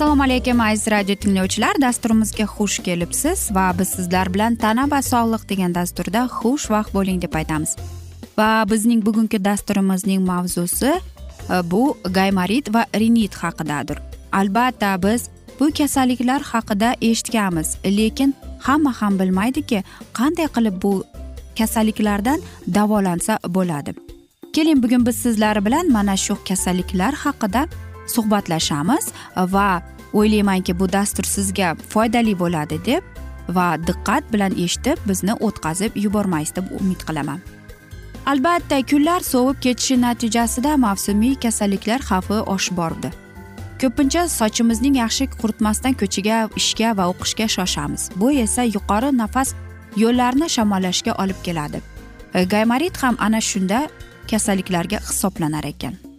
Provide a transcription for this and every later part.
assalomu alaykum aziz radio tinglovchilar. Dasturimizga xush kelibsiz va biz sizlar bilan tana va sog'liq degan dasturda xushvaqt bo'ling deb aytamiz. Va bizning bugungi dasturimizning mavzusi e, bu gaymarit va rinit haqidadir. Albatta biz bu kasalliklar haqida eshitganmiz lekin hamma ham bilmaydiki qanday qilib bu kasalliklardan davolansa bo'ladi. Keling bugun biz sizlar bilan mana shu kasalliklar haqida suhbatlashamiz va o'ylaymanki bu dastur sizga foydali bo'ladi deb va diqqat bilan eshitib bizni o'tkazib yubormaysiz deb umid qilaman. Albatta kunlar sovib ketishi natijasida mavsumiy kasalliklar xavfi oshib bordi. Ko'pincha sochimizning yaxshi quritmasdan ko'chaga ishga va o'qishga shoshamiz. Bu esa yuqori nafas yo'llarini shamollashga olib keladi. Gaymorit gaymarit ham ana shunda kasalliklarga hisoblanar ekan.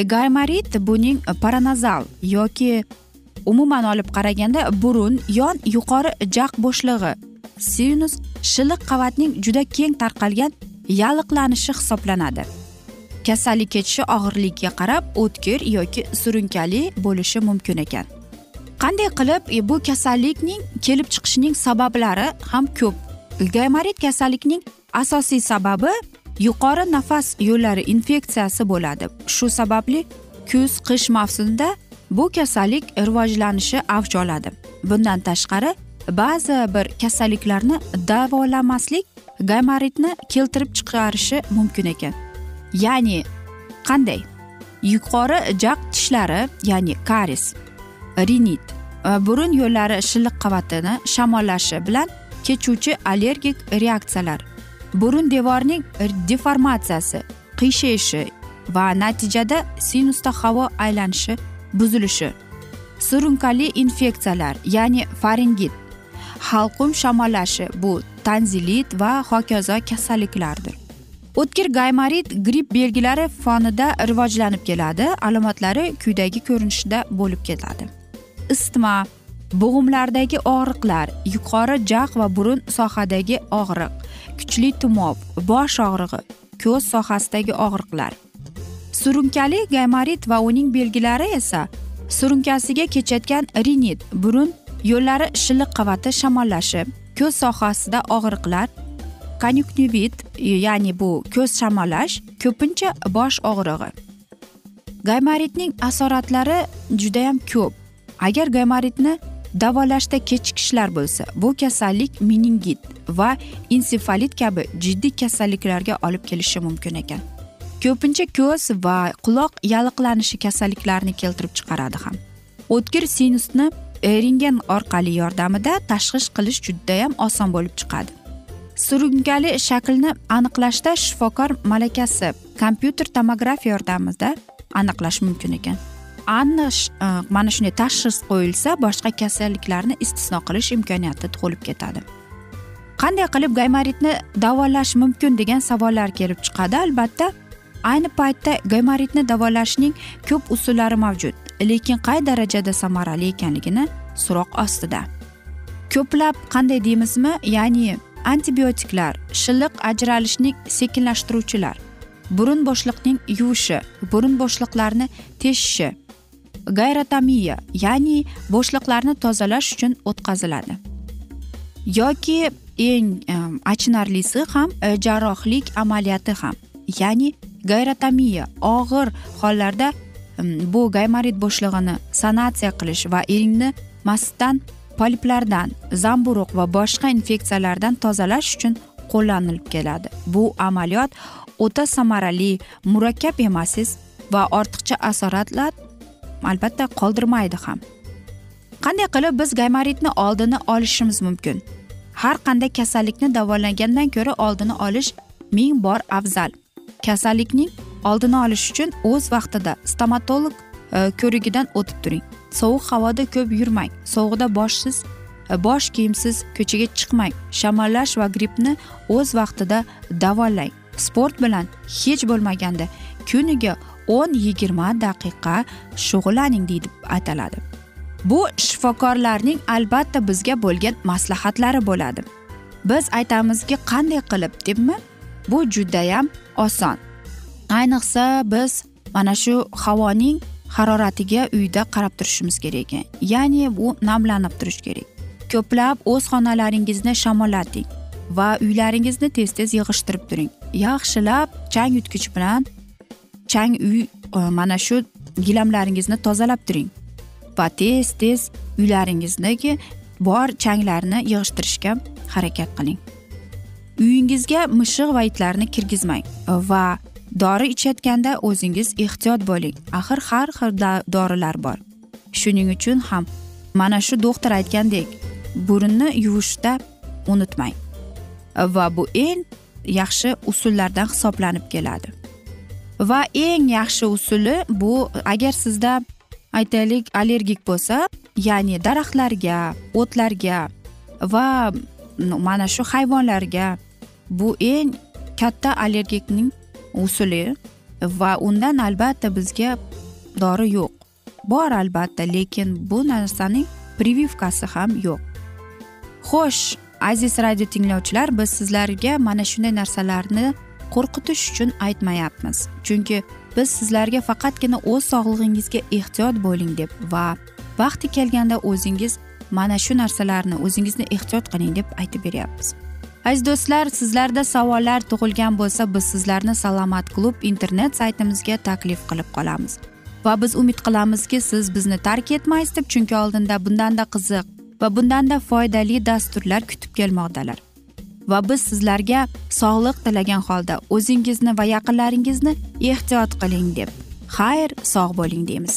Gaymarit buning e, paranazal yoki umuman olib qaraganda burun yon yuqori jag' bo'shlig'i. Sinus shilliq qavatning juda keng tarqalgan yalliqlanishi hisoblanadi. Kasallik kechishi og'irligiga qarab o'tkir yoki surunkali bo'lishi mumkin ekan. Qanday qilib e, bu kasallikning kelib chiqishining sabablari ham ko'p. Gaymarit kasallikning asosiy sababi yuqori nafas yo'llari infeksiyasi bo'ladi. Shu sababli kuz qish mavsumida bu kasallik rivojlanishi avj oladi. Bundan tashqari ba'zi bir kasalliklarni davolamaslik gaymaritni keltirib chiqarishi mumkin ekan. Ya'ni qanday? Yuqori jag' tishlari ya'ni karis rinit e, burun yo'llari shilliq qavatini shamollashi bilan kechuvchi allergik reaksiyalar burun devorining deformatsiyasi qiyshayishi va natijada sinusda havo aylanishi buzilishi surunkali infeksiyalar ya'ni faringit halqum shamollashi bu tanzilit va hokazo kasalliklardir. O'tkir gaymarit gripp belgilari fonida rivojlanib keladi alomatlari quyidagi ko'rinishda bo'lib keladi isitma bo'g'imlardagi og'riqlar yuqori jag' va burun sohadagi og'riq kuchli tumov bosh og'rig'i ko'z sohasidagi og'riqlar. Surunkali gaymarit va uning belgilari esa surunkasiga kechayotgan rinit burun yo'llari shilliq qavati shamollashi ko'z sohasida og'riqlar konyunktivit ya'ni bu ko'z shamollash ko'pincha bosh og'rig'i. Gaymaritning asoratlari judayam ko'p. Agar gaymaritni davolashda kechikishlar bo'lsa bu kasallik meningit va ensefalit kabi jiddiy kasalliklarga olib kelishi mumkin ekan. Ko'pincha ko'z va quloq yalliqlanishi kasalliklarni keltirib chiqaradi ham. O'tkir sinusni rentgen orqali yordamida tashxis qilish judayam oson bo'lib chiqadi. Surunkali shaklni aniqlashda shifokor malakasi kompyuter tomografiya yordamida aniqlash mumkin ekan. Anna e, mana shunday tashxis qo'yilsa boshqa kasalliklarni istisno qilish imkoniyati tug'ilib ketadi. Qanday qilib gaymaritni davolash mumkin degan savollar kelib chiqadi? Albatta ayni paytda gaymaritni davolashning ko'p usullari mavjud lekin qay darajada samarali ekanligini so'roq ostida. Ko'plab qanday deymizmi? Ya'ni antibiotiklar shilliq ajralishning sekinlashtiruvchilar burun bo'shliqning yuvishi burun bo'shliqlarni teshishi gayrotamiya ya'ni bo'shliqlarni tozalash uchun o'tkaziladi. Yoki eng achinarlisi ham e, jarrohlik amaliyoti ham ya'ni gayratamiya og'ir hollarda bu gaymarit bo'shlig'ini sanatsiya qilish va eringni mastdan poliplardan zamburuq va boshqa infeksiyalardan tozalash uchun qo'llanilib keladi. Bu amaliyot o'ta samarali murakkab emassiz va ortiqcha asoratlar albatta qoldirmaydi ham. Qanday qilib biz gaymaritni oldini olishimiz mumkin? Har qanday kasallikni davolangandan ko'ra oldini olish ming bor afzal. Kasallikning oldini olish uchun o'z vaqtida stomatolog e, ko'rigidan o'tib turing. Sovuq havoda ko'p yurmang. Sovuqda boshsiz e, bosh kiyimsiz ko'chaga chiqmang. Shamollash va grippni o'z vaqtida davolang. Sport bilan hech bo'lmaganda kuniga o'n yigirma daqiqa shug'ullaning deydi aytiladi. Bu shifokorlarning albatta bizga bo'lgan maslahatlari bo'ladi. Biz aytamizki qanday qilib debmi? Bu judayam oson. Ayniqsa biz mana shu havoning haroratiga uyda qarab turishimiz kerak. Ya'ni bu namlanib turish kerak. Ko'plab o'z xonalaringizni shamollating va uylaringizni tez tez yig'ishtirib turing. Yaxshilab chang yutgich bilan chang uy e, mana shu gilamlaringizni tozalab turing. Va tez tez uylaringizdagi bor changlarni yig'ishtirishga harakat qiling. Uyingizga mishiq va itlarni kirgizmang va dori ichayotganda o'zingiz ehtiyot bo'ling. Axir har xil dorilar bor. Shuning uchun ham mana shu doktor aytgandek burunni yuvishda unutmang. Va bu eng yaxshi usullardan hisoblanib keladi. Va eng yaxshi usuli bu agar sizda aytaylik allergik bo'lsa ya'ni daraxtlarga o'tlarga va mana shu hayvonlarga bu eng katta allergikning usuli va undan albatta bizga dori yo'q. Bor albatta lekin bu narsaning privivkasi ham yo'q. Xo'sh aziz radio tinglovchilar biz sizlarga mana shunday narsalarni qo'rqitish uchun aytmayapmiz. Chunki biz sizlarga faqatgina o'z sog'lig'ingizga ehtiyot bo'ling deb va vaqti kelganda o'zingiz mana shu narsalarni o'zingizni ehtiyot qiling deb aytib beryapmiz. Aziz do'stlar sizlarda savollar tug'ilgan bo'lsa biz sizlarni salomat klub internet saytimizga taklif qilib qolamiz. Va biz umid qilamizki siz bizni tark etmaysiz deb chunki oldinda bundanda qiziq va bundanda foydali dasturlar kutib kelmoqdalar. Va biz sizlarga sog'liq tilagan holda o'zingizni va yaqinlaringizni ehtiyot qiling deb xayr sog' bo'ling deymiz.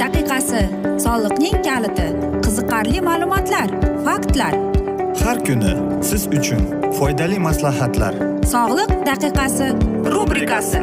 Daqiqasi soliqning kaliti qiziqarli ma'lumotlar faktlar. Har kuni siz uchun foydali maslahatlar. Sog'liq daqiqasi rubrikasi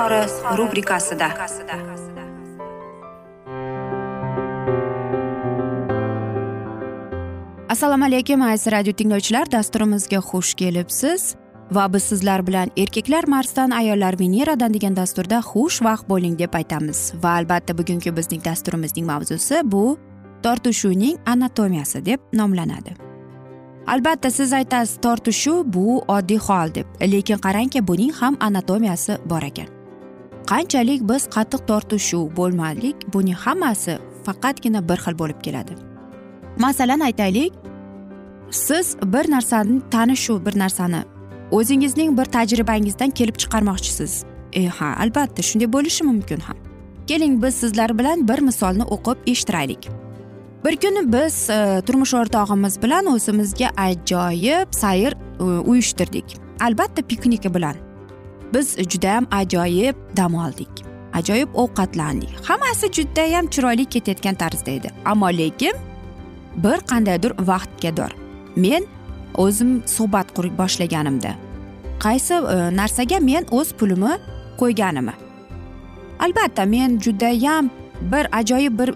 izhori rubrikasida. Assalomu alaykum aziz radio tinglovchilar. Dasturimizga xush kelibsiz. Va biz sizlar bilan erkaklar marsdan ayollar veneradan degan dasturda xushvaqt bo'ling deb aytamiz. Va albatta bugungi bizning dasturimizning mavzusi bu tortishuvning anatomiyasi deb nomlanadi. Albatta siz aytasiz tortishuv bu oddiy hol deb. Lekin qarangki buning ham anatomiyasi bor ekan. Qanchalik biz qattiq tortishuv bo'lmaylik buning hammasi faqatgina bir xil bo'lib keladi. Masalan aytaylik siz bir narsani tanishuv bir narsani o'zingizning bir tajribangizdan kelib chiqarmoqchisiz. E ha albatta shunday bo'lishi mumkin ham. Keling biz sizlar bilan bir misolni o'qib eshittiraylik. Bir kuni biz e, turmush o'rtog'imiz bilan o'zimizga ajoyib sayr e, uyushtirdik. Albatta piknik bilan. Biz judayam ajoyib dam oldik. Ajoyib ovqatlandik. Hammasi judayam chiroyli ketayotgan tarzda edi. Ammo lekin bir qandaydir vaqtga men o'zim suhbat qurib boshlaganimda. Qaysi e, narsaga men o'z pulimni qo'yganimni albatta men judayam bir ajoyib bir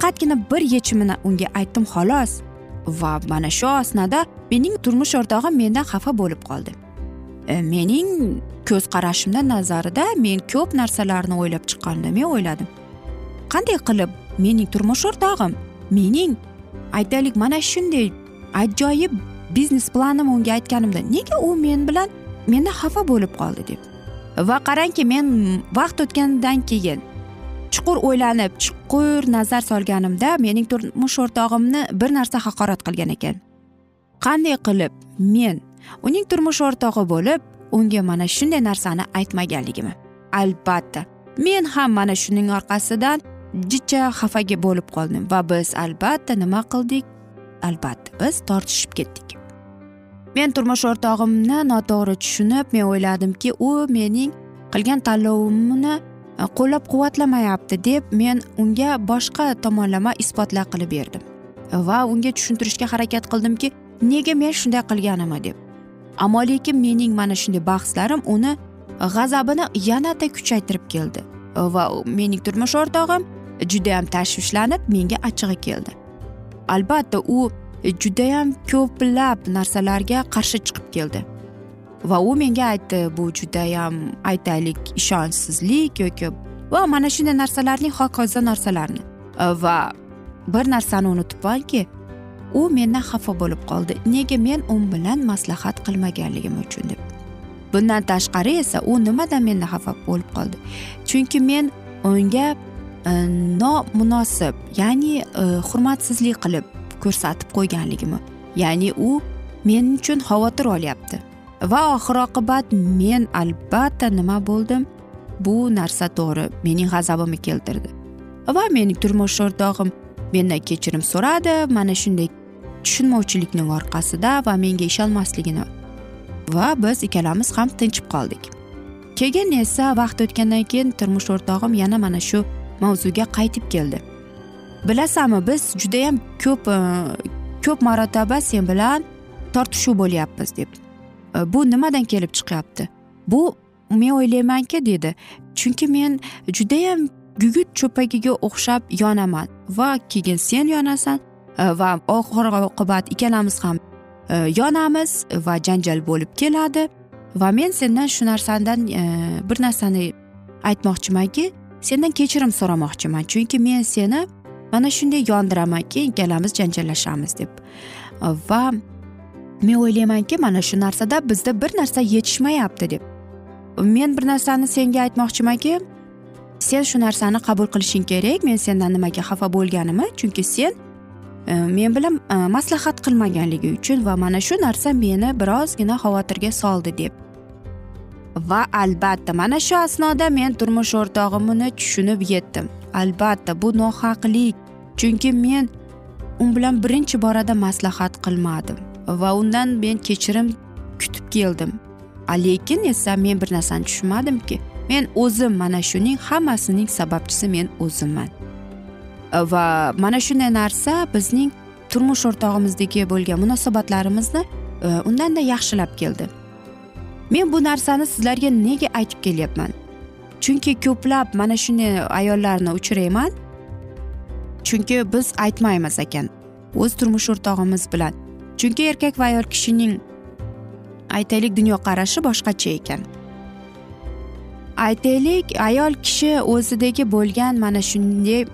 faqatgina bir yechimini unga aytdim xolos. Va mana shu asnoda mening turmush o'rtog'im mendan xafa bo'lib qoldi. Э, mening ko'z qarashimdan nazarida men ko'p narsalarni o'ylab chiqqanimda men o'yladim. Qanday qilib mening turmush o'rtog'im mening aytaylik mana shunday ajoyib biznes planimni unga aytganimda nega u men bilan mendan xafa bo'lib qoldi deb. Va qarangki men vaqt o'tganidan keyin chuqur o'ylanib chuqur nazar solganimda mening turmush o'rtog'imni bir narsa haqorat qilgan ekan. Qanday qilib men uning turmush o'rtog'i bo'lib unga mana shunday narsani aytmaganligimi? Albatta. Men ham mana shuning orqasidan jicha xafaga bo'lib qoldim va biz albatta nima qildik? Albatta biz tortishib ketdik. Men turmush o'rtog'imni noto'g'ri tushunib men o'yladimki u mening qilgan tanlovimni e, qo'llab quvvatlamayapti deb men unga boshqa tomonlama isbotlar qilib berdim. Va unga tushuntirishga harakat qildimki nega men shunday qilganimni deb. Ammo lekin mening mana shunday bahslarim uni g'azabini yanada kuchaytirib keldi. Va mening turmush o'rtog'im judayam tashvishlanib menga achchig'i keldi. Albatta u judayam ko'plab narsalarga qarshi chiqib keldi. Va u menga aytdi bu judayam aytaylik ishonchsizlik yoki va mana shunday narsalarning hokazo narsalarni. Va bir narsani unutibmanki u mendan xafa bo'lib qoldi. Nega men u bilan maslahat qilmaganligim uchun deb. Bundan tashqari esa u nimadan mendan xafa bo'lib qoldi? Chunki men unga e, nomunosib ya'ni e, hurmatsizlik qilib ko'rsatib qo'yganligimni ya'ni u men uchun xavotir olyapti. Va oxir oqibat men albatta nima bo'ldim? Bu narsa to'g'ri mening g'azabimni keltirdi. Va mening turmush o'rtog'im mendan kechirim so'radi mana shunday tushunmovchilikning orqasida va menga ishonmasligini va biz ikkalamiz ham tinchib qoldik. Keyin esa vaqt o'tgandan keyin turmush o'rtog'im yana mana shu mavzuga qaytib keldi. Bilasanmi biz judayam ko'p e, ko'p marotaba sen bilan tortishuv bo'lyapmiz deb. E, bu nimadan kelib chiqyapti? Bu men o'ylaymanki dedi. Chunki men judayam gugut cho'pagiga o'xshab yonaman va keyin sen yonasan Э, va oxir oqibat ikkalamiz ham e, yonamiz va janjal bo'lib keladi. Va men sendan shu narsadan e, bir narsani aytmoqchimanki sendan kechirim so'ramoqchiman. Chunki men seni mana shunday yondiramanki ikkalamiz janjallashamiz deb. Va men o'ylaymanki mana shu narsada bizda bir narsa yetishmayapti deb. Men bir narsani senga aytmoqchimanki sen shu narsani qabul qilishing kerak. Men sendan nimaga xafa bo'lganimni chunki sen Э, men bilan э, maslahat qilmaganligi uchun va mana shu narsa meni birozgina xavotirga soldi deb. Va albatta mana shu asnoda men turmush o'rtog'imni tushunib yetdim. Albatta bu nohaqlik chunki men u bilan birinchi borada maslahat qilmadim va undan men kechirim kutib keldim. Lekin esa men bir narsani tushunmadimki men o'zim mana shuning hammasining sababchisi men o'zimman. Va mana shunday narsa bizning turmush o'rtog'imizdagi bo'lgan munosabatlarimizni e, undanda yaxshilab keldi. Men bu narsani sizlarga nega aytib kelyapman? Chunki ko'plab mana shunday ayollarni uchrayman chunki biz aytmaymiz ekan o'z turmush o'rtog'imiz bilan. Chunki erkak va ayol kishining aytaylik dunyoqarashi boshqacha ekan. Aytaylik ayol kishi o'zidagi bo'lgan mana shunday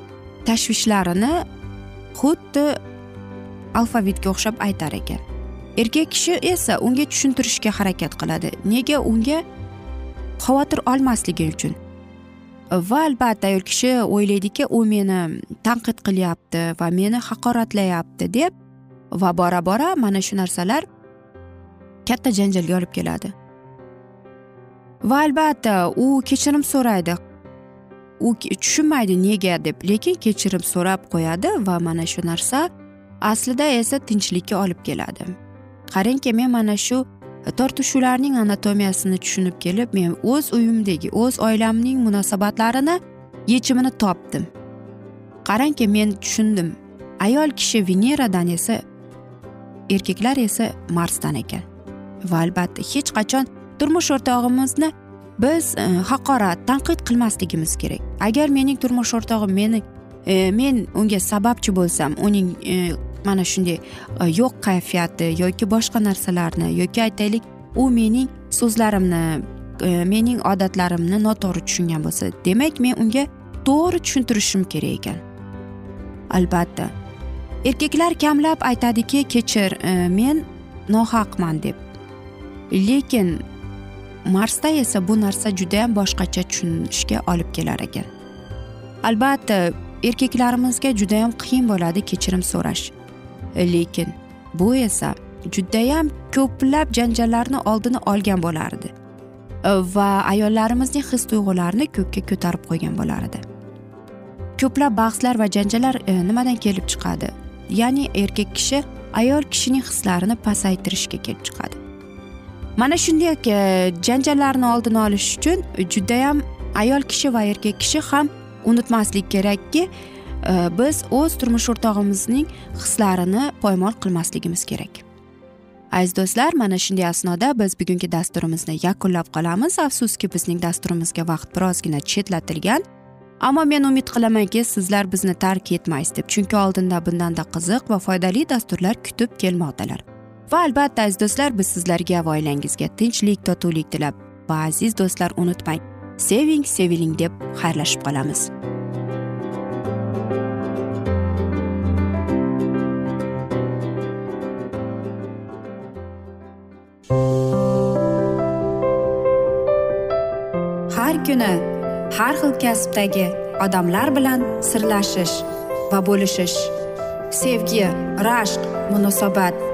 tashvishlarini xuddi alfavitga o'xshab aytar ekan. Erkak kishi esa unga tushuntirishga harakat qiladi. Nega unga xavotir olmasligi uchun? Va albatta ayol kishi o'ylaydiki u meni tanqid qilyapti va meni haqoratlayapti deb va bora bora mana shu narsalar katta janjalga olib keladi. Va albatta u kechirim so'raydi. U tushunmaydi nega deb lekin kechirim so'rab qo'yadi va mana shu narsa aslida esa tinchlikka olib keladi. Qarangki men mana shu e, tortishuvlarning anatomiyasini tushunib kelib men o'z uyimdagi o'z oilamning munosabatlarini yechimini topdim. Qarangki men tushundim ayol kishi veneradan esa erkaklar esa marsdan ekan va albatta hech qachon turmush o'rtog'imizni biz e, haqorat tanqid qilmasligimiz kerak. Agar mening turmush o'rtog'im meni e, men unga sababchi bo'lsam uning e, mana shunday e, yo'q kayfiyati yoki boshqa narsalarni yoki aytaylik u mening so'zlarimni e, mening odatlarimni noto'g'ri tushungan bo'lsa demak men unga to'g'ri tushuntirishim kerak ekan. Albatta. Erkaklar kamlab aytadiki kechir e, men nohaqman deb. Lekin marsda esa bu narsa judayam boshqacha tushunishga olib kelar ekan. Albatta erkaklarimizga judayam qiyin bo'ladi kechirim so'rash. Lekin bu esa judayam ko'plab janjallarni oldini olgan bo'lardi va ayollarimizning his tuyg'ularini ko'kka ko'tarib qo'ygan bo'lar edi ko'plab bahslar va janjallar e, nimadan kelib chiqadi? Ya'ni erkak kishi ayol kishining hislarini pasaytirishga kelib chiqadi. Mana shunday janjallarni oldini olish uchun judayam ayol kishi va erkak kishi ham unutmaslik kerakki e, biz o'z turmush o'rtog'imizning hislarini poymol qilmasligimiz kerak. Aziz do'stlar mana shunday asnoda biz bugungi dasturimizni yakunlab qolamiz. Afsuski bizning dasturimizga vaqt birozgina chetlatilgan. Ammo men umid qilamanki sizlar bizni tark etmaysiz deb chunki oldinda bundanda qiziq va foydali dasturlar kutib kelmoqdalar. Va albatta aziz do'stlar biz sizlarga va oilangizga tinchlik totuvlik tilab va aziz do'stlar unutmang seving seviling deb xayrlashib qolamiz. Har kuni har xil kasbdagi odamlar bilan sirlashish va bo'lishish sevgi rashq munosabat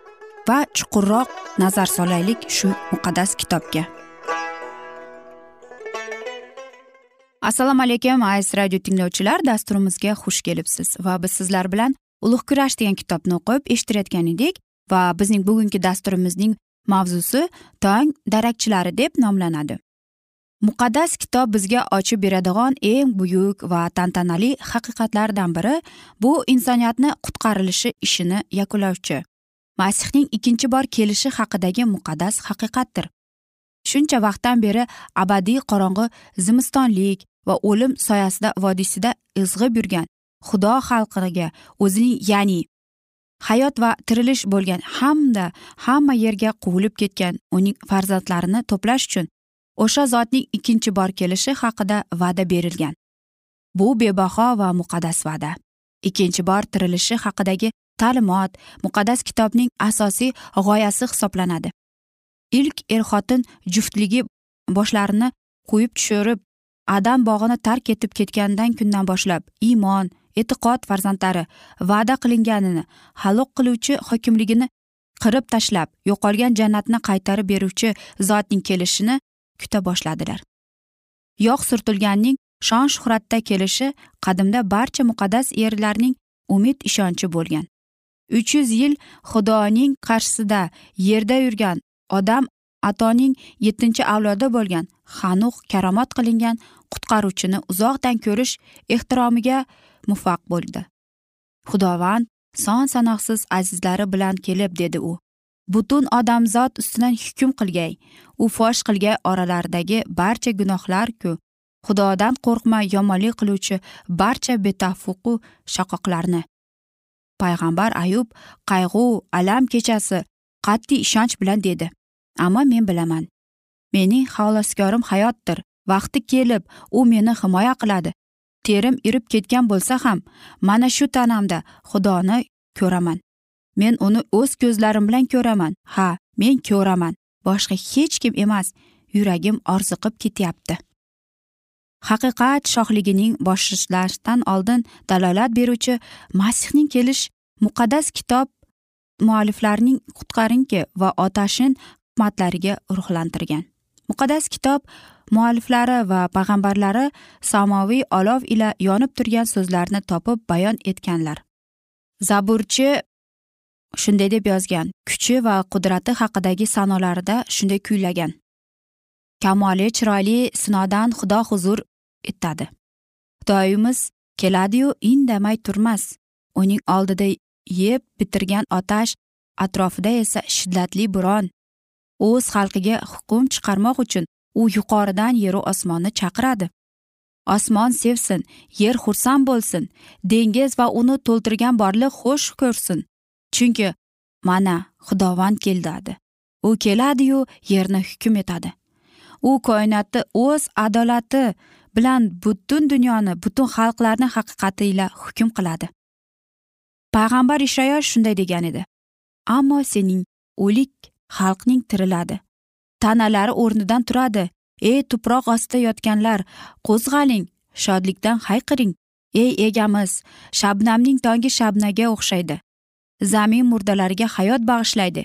va chuqurroq nazar solaylik shu muqaddas kitobga. Assalomu alaykum aziz radio tinglovchilar dasturimizga xush kelibsiz va biz sizlar bilan ulug' kurash degan kitobni o'qib eshittirayotgan edik va bizning bugungi dasturimizning mavzusi tong darakchilari deb nomlanadi. Muqaddas kitob bizga ochib beradigan eng buyuk va tantanali haqiqatlardan biri bu insoniyatni qutqarilishi ishini yakunlovchi. Masihning ikkinchi bor kelishi haqidagi muqaddas haqiqatdir. Shuncha vaqtdan beri abadiy qorong'i zimistonlik va o'lim soyasida vodiysida izg'ib yurgan xudo xalqiga o'zining ya'ni hayot va tirilish bo'lgan hamda hamma yerga quvilib ketgan uning farzandlarini to'plash uchun o'sha zotning ikkinchi bor kelishi haqida va'da berilgan. Bu bebaho va muqaddas va'da. Ikkinchi bor tirilishi haqidagi ta'limot muqaddas kitobning asosiy g'oyasi hisoblanadi. Ilk er xotin juftligi boshlarini qo'yib tushirib adam bog'ini tark etib ketgandan kundan boshlab iymon e'tiqod farzandlari va'da qilinganini halok qiluvchi hokimligini qirib tashlab yo'qolgan jannatni qaytarib beruvchi zotning kelishini kuta boshladilar. Yog' surtilganning shon shuhratda kelishi qadimda barcha muqaddas erlarning umid ishonchi bo'lgan. Uch yuz yil xudoning qarshisida yerda yurgan odam atoning yettinchi avlodi bo'lgan. Hanuh karomat qilingan qutqaruvchini uzoqdan ko'rish ehtiromiga muvaffaq bo'ldi. Xudovand son sanoqsiz azizlari bilan kelib dedi u. Butun odamzod ustidan hukm qilgay. U fosh qilgay oralaridagi barcha gunohlarku xudodan qo'rqmay yomonlik qiluvchi barcha betafuqu shaqoqlarni payg'ambar ayub qayg'u alam kechasi qat'iy ishonch bilan dedi. Ammo men bilaman. Mening xaloskorim hayotdir. Vaqti kelib u meni himoya qiladi. Terim irib ketgan bo'lsa ham mana shu tanamda xudoni ko'raman. Men uni o'z ko'zlarim bilan ko'raman. Ha men ko'raman. Boshqa hech kim emas. Yuragim orziqib ketyapti. Haqiqat shohligining boshlashdan oldin dalolat beruvchi masihning kelish muqaddas kitob mualliflarining qutqaringki va otashin hikmatlariga ruhlantirgan. Muqaddas kitob mualliflari va payg'ambarlari samoviy olov ila yonib turgan so'zlarni topib bayon etganlar. Zaburchi shunday deb yozgan kuchi va qudrati haqidagi sanolarida shunday kuylagan. Kamoli chiroyli sinodan xudo huzur etadi. Xudoyimiz keladiyu indamay turmas. Uning oldida yeb bitirgan otash atrofida esa shiddatli bo'ron o'z xalqiga hukm chiqarmoq uchun u yuqoridan yeru osmonni chaqiradi. Osmon sevsin yer xursand bo'lsin dengiz va uni to'ldirgan borliq xush ko'rsin. Chunki mana xudovand keladi u keladiyu yerni hukm etadi. U koinotni o'z adolati bilan butun dunyoni butun xalqlarni haqiqati ila hukm qiladi. Payg'ambar ishayo shunday degan edi. Ammo sening o'lik xalqning tiriladi. Tanalari o'rnidan turadi. Ey tuproq ostida yotganlar qo'zg'aling shodlikdan hayqiring. Ey egamiz shabnamning tongi shabnaga o'xshaydi. Zamin murdalariga hayot bag'ishlaydi.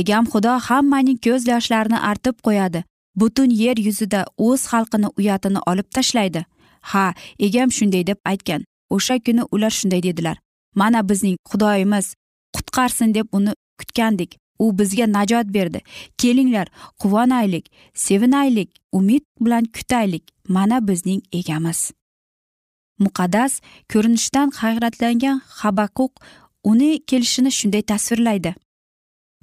Egam xudo hammaning ko'z yoshlarini artib qo'yadi. Butun yer yuzida o'z xalqini uyatini olib tashlaydi. Ha egam shunday deb aytgan. O'sha kuni ular shunday dedilar. Mana bizning xudoyimiz qutqarsin deb uni kutgandik. U bizga najot berdi. Kelinglar quvonaylik sevinaylik umid bilan kutaylik. Mana bizning egamiz. Muqaddas ko'rinishdan hayratlangan habaquq uni kelishini shunday tasvirlaydi.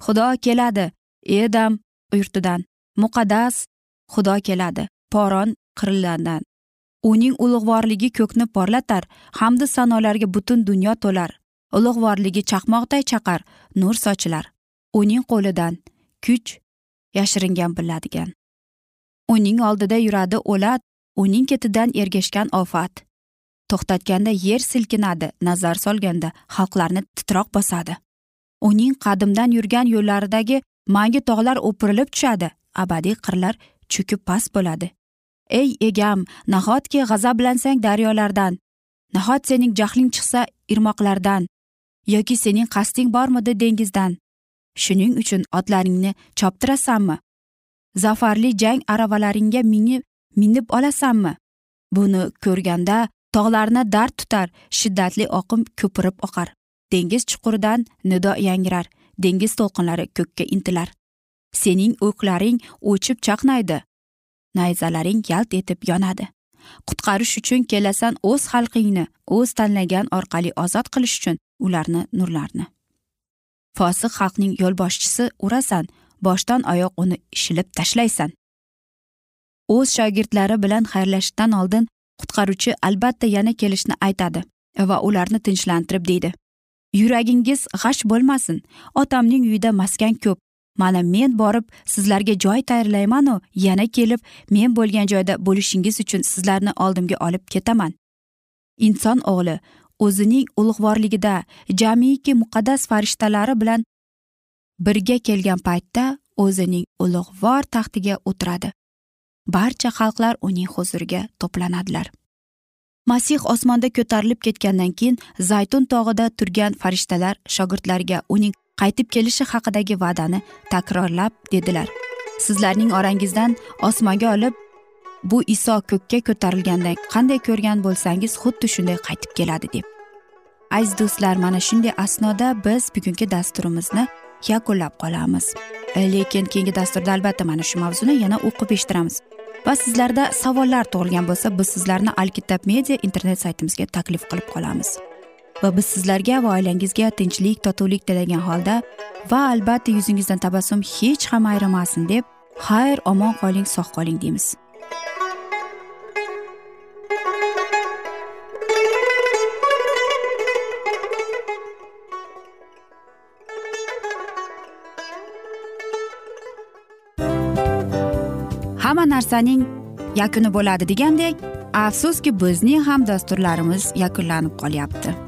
Xudo keladi edam yurtidan. Muqaddas xudo keladi poron qirillardan uning ulug'vorligi ko'kni porlatar hamdu sanolarga butun dunyo to'lar. Ulug'vorligi chaqmoqday chaqar nur sochilar. Uning qo'lidan kuch yashiringan biladigan uning oldida yuradi o'lat uning ketidan ergashgan ofat. To'xtatganda yer silkinadi nazar solganda xalqlarni titroq bosadi. Uning qadimdan yurgan yo'llaridagi mangi tog'lar o'pirilib tushadi abadiy qirlar cho'kib past bo'ladi. Ey egam nahotki g'azablansang daryolardan? Nahot sening jahling chiqsa irmoqlardan? Yoki sening qasding bormidi dengizdan? Shuning uchun otlaringni choptirasanmi? Zafarli jang aravalaringga minib minib olasanmi? Buni ko'rganda tog'larni dard tutar shiddatli oqim ko'pirib oqar. Dengiz chuquridan nido yangrar dengiz to'lqinlari ko'kka intilar. Sening o'qlaring o'chib chaqnaydi. Nayzalaring yalt etib yonadi. Qutqarish uchun kelasan o'z xalqingni o'z tanlagan orqali ozod qilish uchun ularni nurlarni. Fosiq xalqning yo'lboshchisi urasan boshdan oyoq uni shilib tashlaysan. O'z shogirdlari bilan xayrlashishdan oldin qutqaruvchi albatta yana kelishni aytadi va ularni tinchlantirib deydi. Yuragingiz g'ash bo'lmasin otamning uyida maskan ko'p mana men borib sizlarga joy tayyorlaymanu. Yana kelib men bo'lgan joyda bo'lishingiz uchun sizlarni oldimga olib ketaman. Inson o'g'li o'zining ulug'vorligida jamiki muqaddas farishtalari bilan birga kelgan paytda o'zining ulug'vor taxtiga o'tiradi. Barcha xalqlar uning huzuriga to'planadilar. Masih osmonda ko'tarilib ketgandan keyin zaytun tog'ida turgan farishtalar shogirdlariga uning qaytib kelishi haqidagi va'dani takrorlab dedilar. Sizlarning orangizdan osmonga olib bu iso ko'kka ko'tarilganda qanday ko'rgan bo'lsangiz xuddi shunday qaytib keladi deb. Aziz do'stlar mana shunday asnoda biz bugungi dasturimizni yakunlab qolamiz. Lekin keyingi dasturda albatta mana shu mavzuni yana o'qib eshittiramiz. Va sizlarda savollar tug'ilgan bo'lsa biz sizlarni alkitab media internet saytimizga taklif qilib qolamiz. Va biz sizlarga va oilangizga tinchlik totuvlik tilagan holda va albatta yuzingizdan tabassum hech ham ayrimasin deb xayr omon qoling sog' qoling deymiz. Hamma narsaning yakuni bo'ladi degandek afsuski bizning ham dasturlarimiz yakunlanib qolyapti.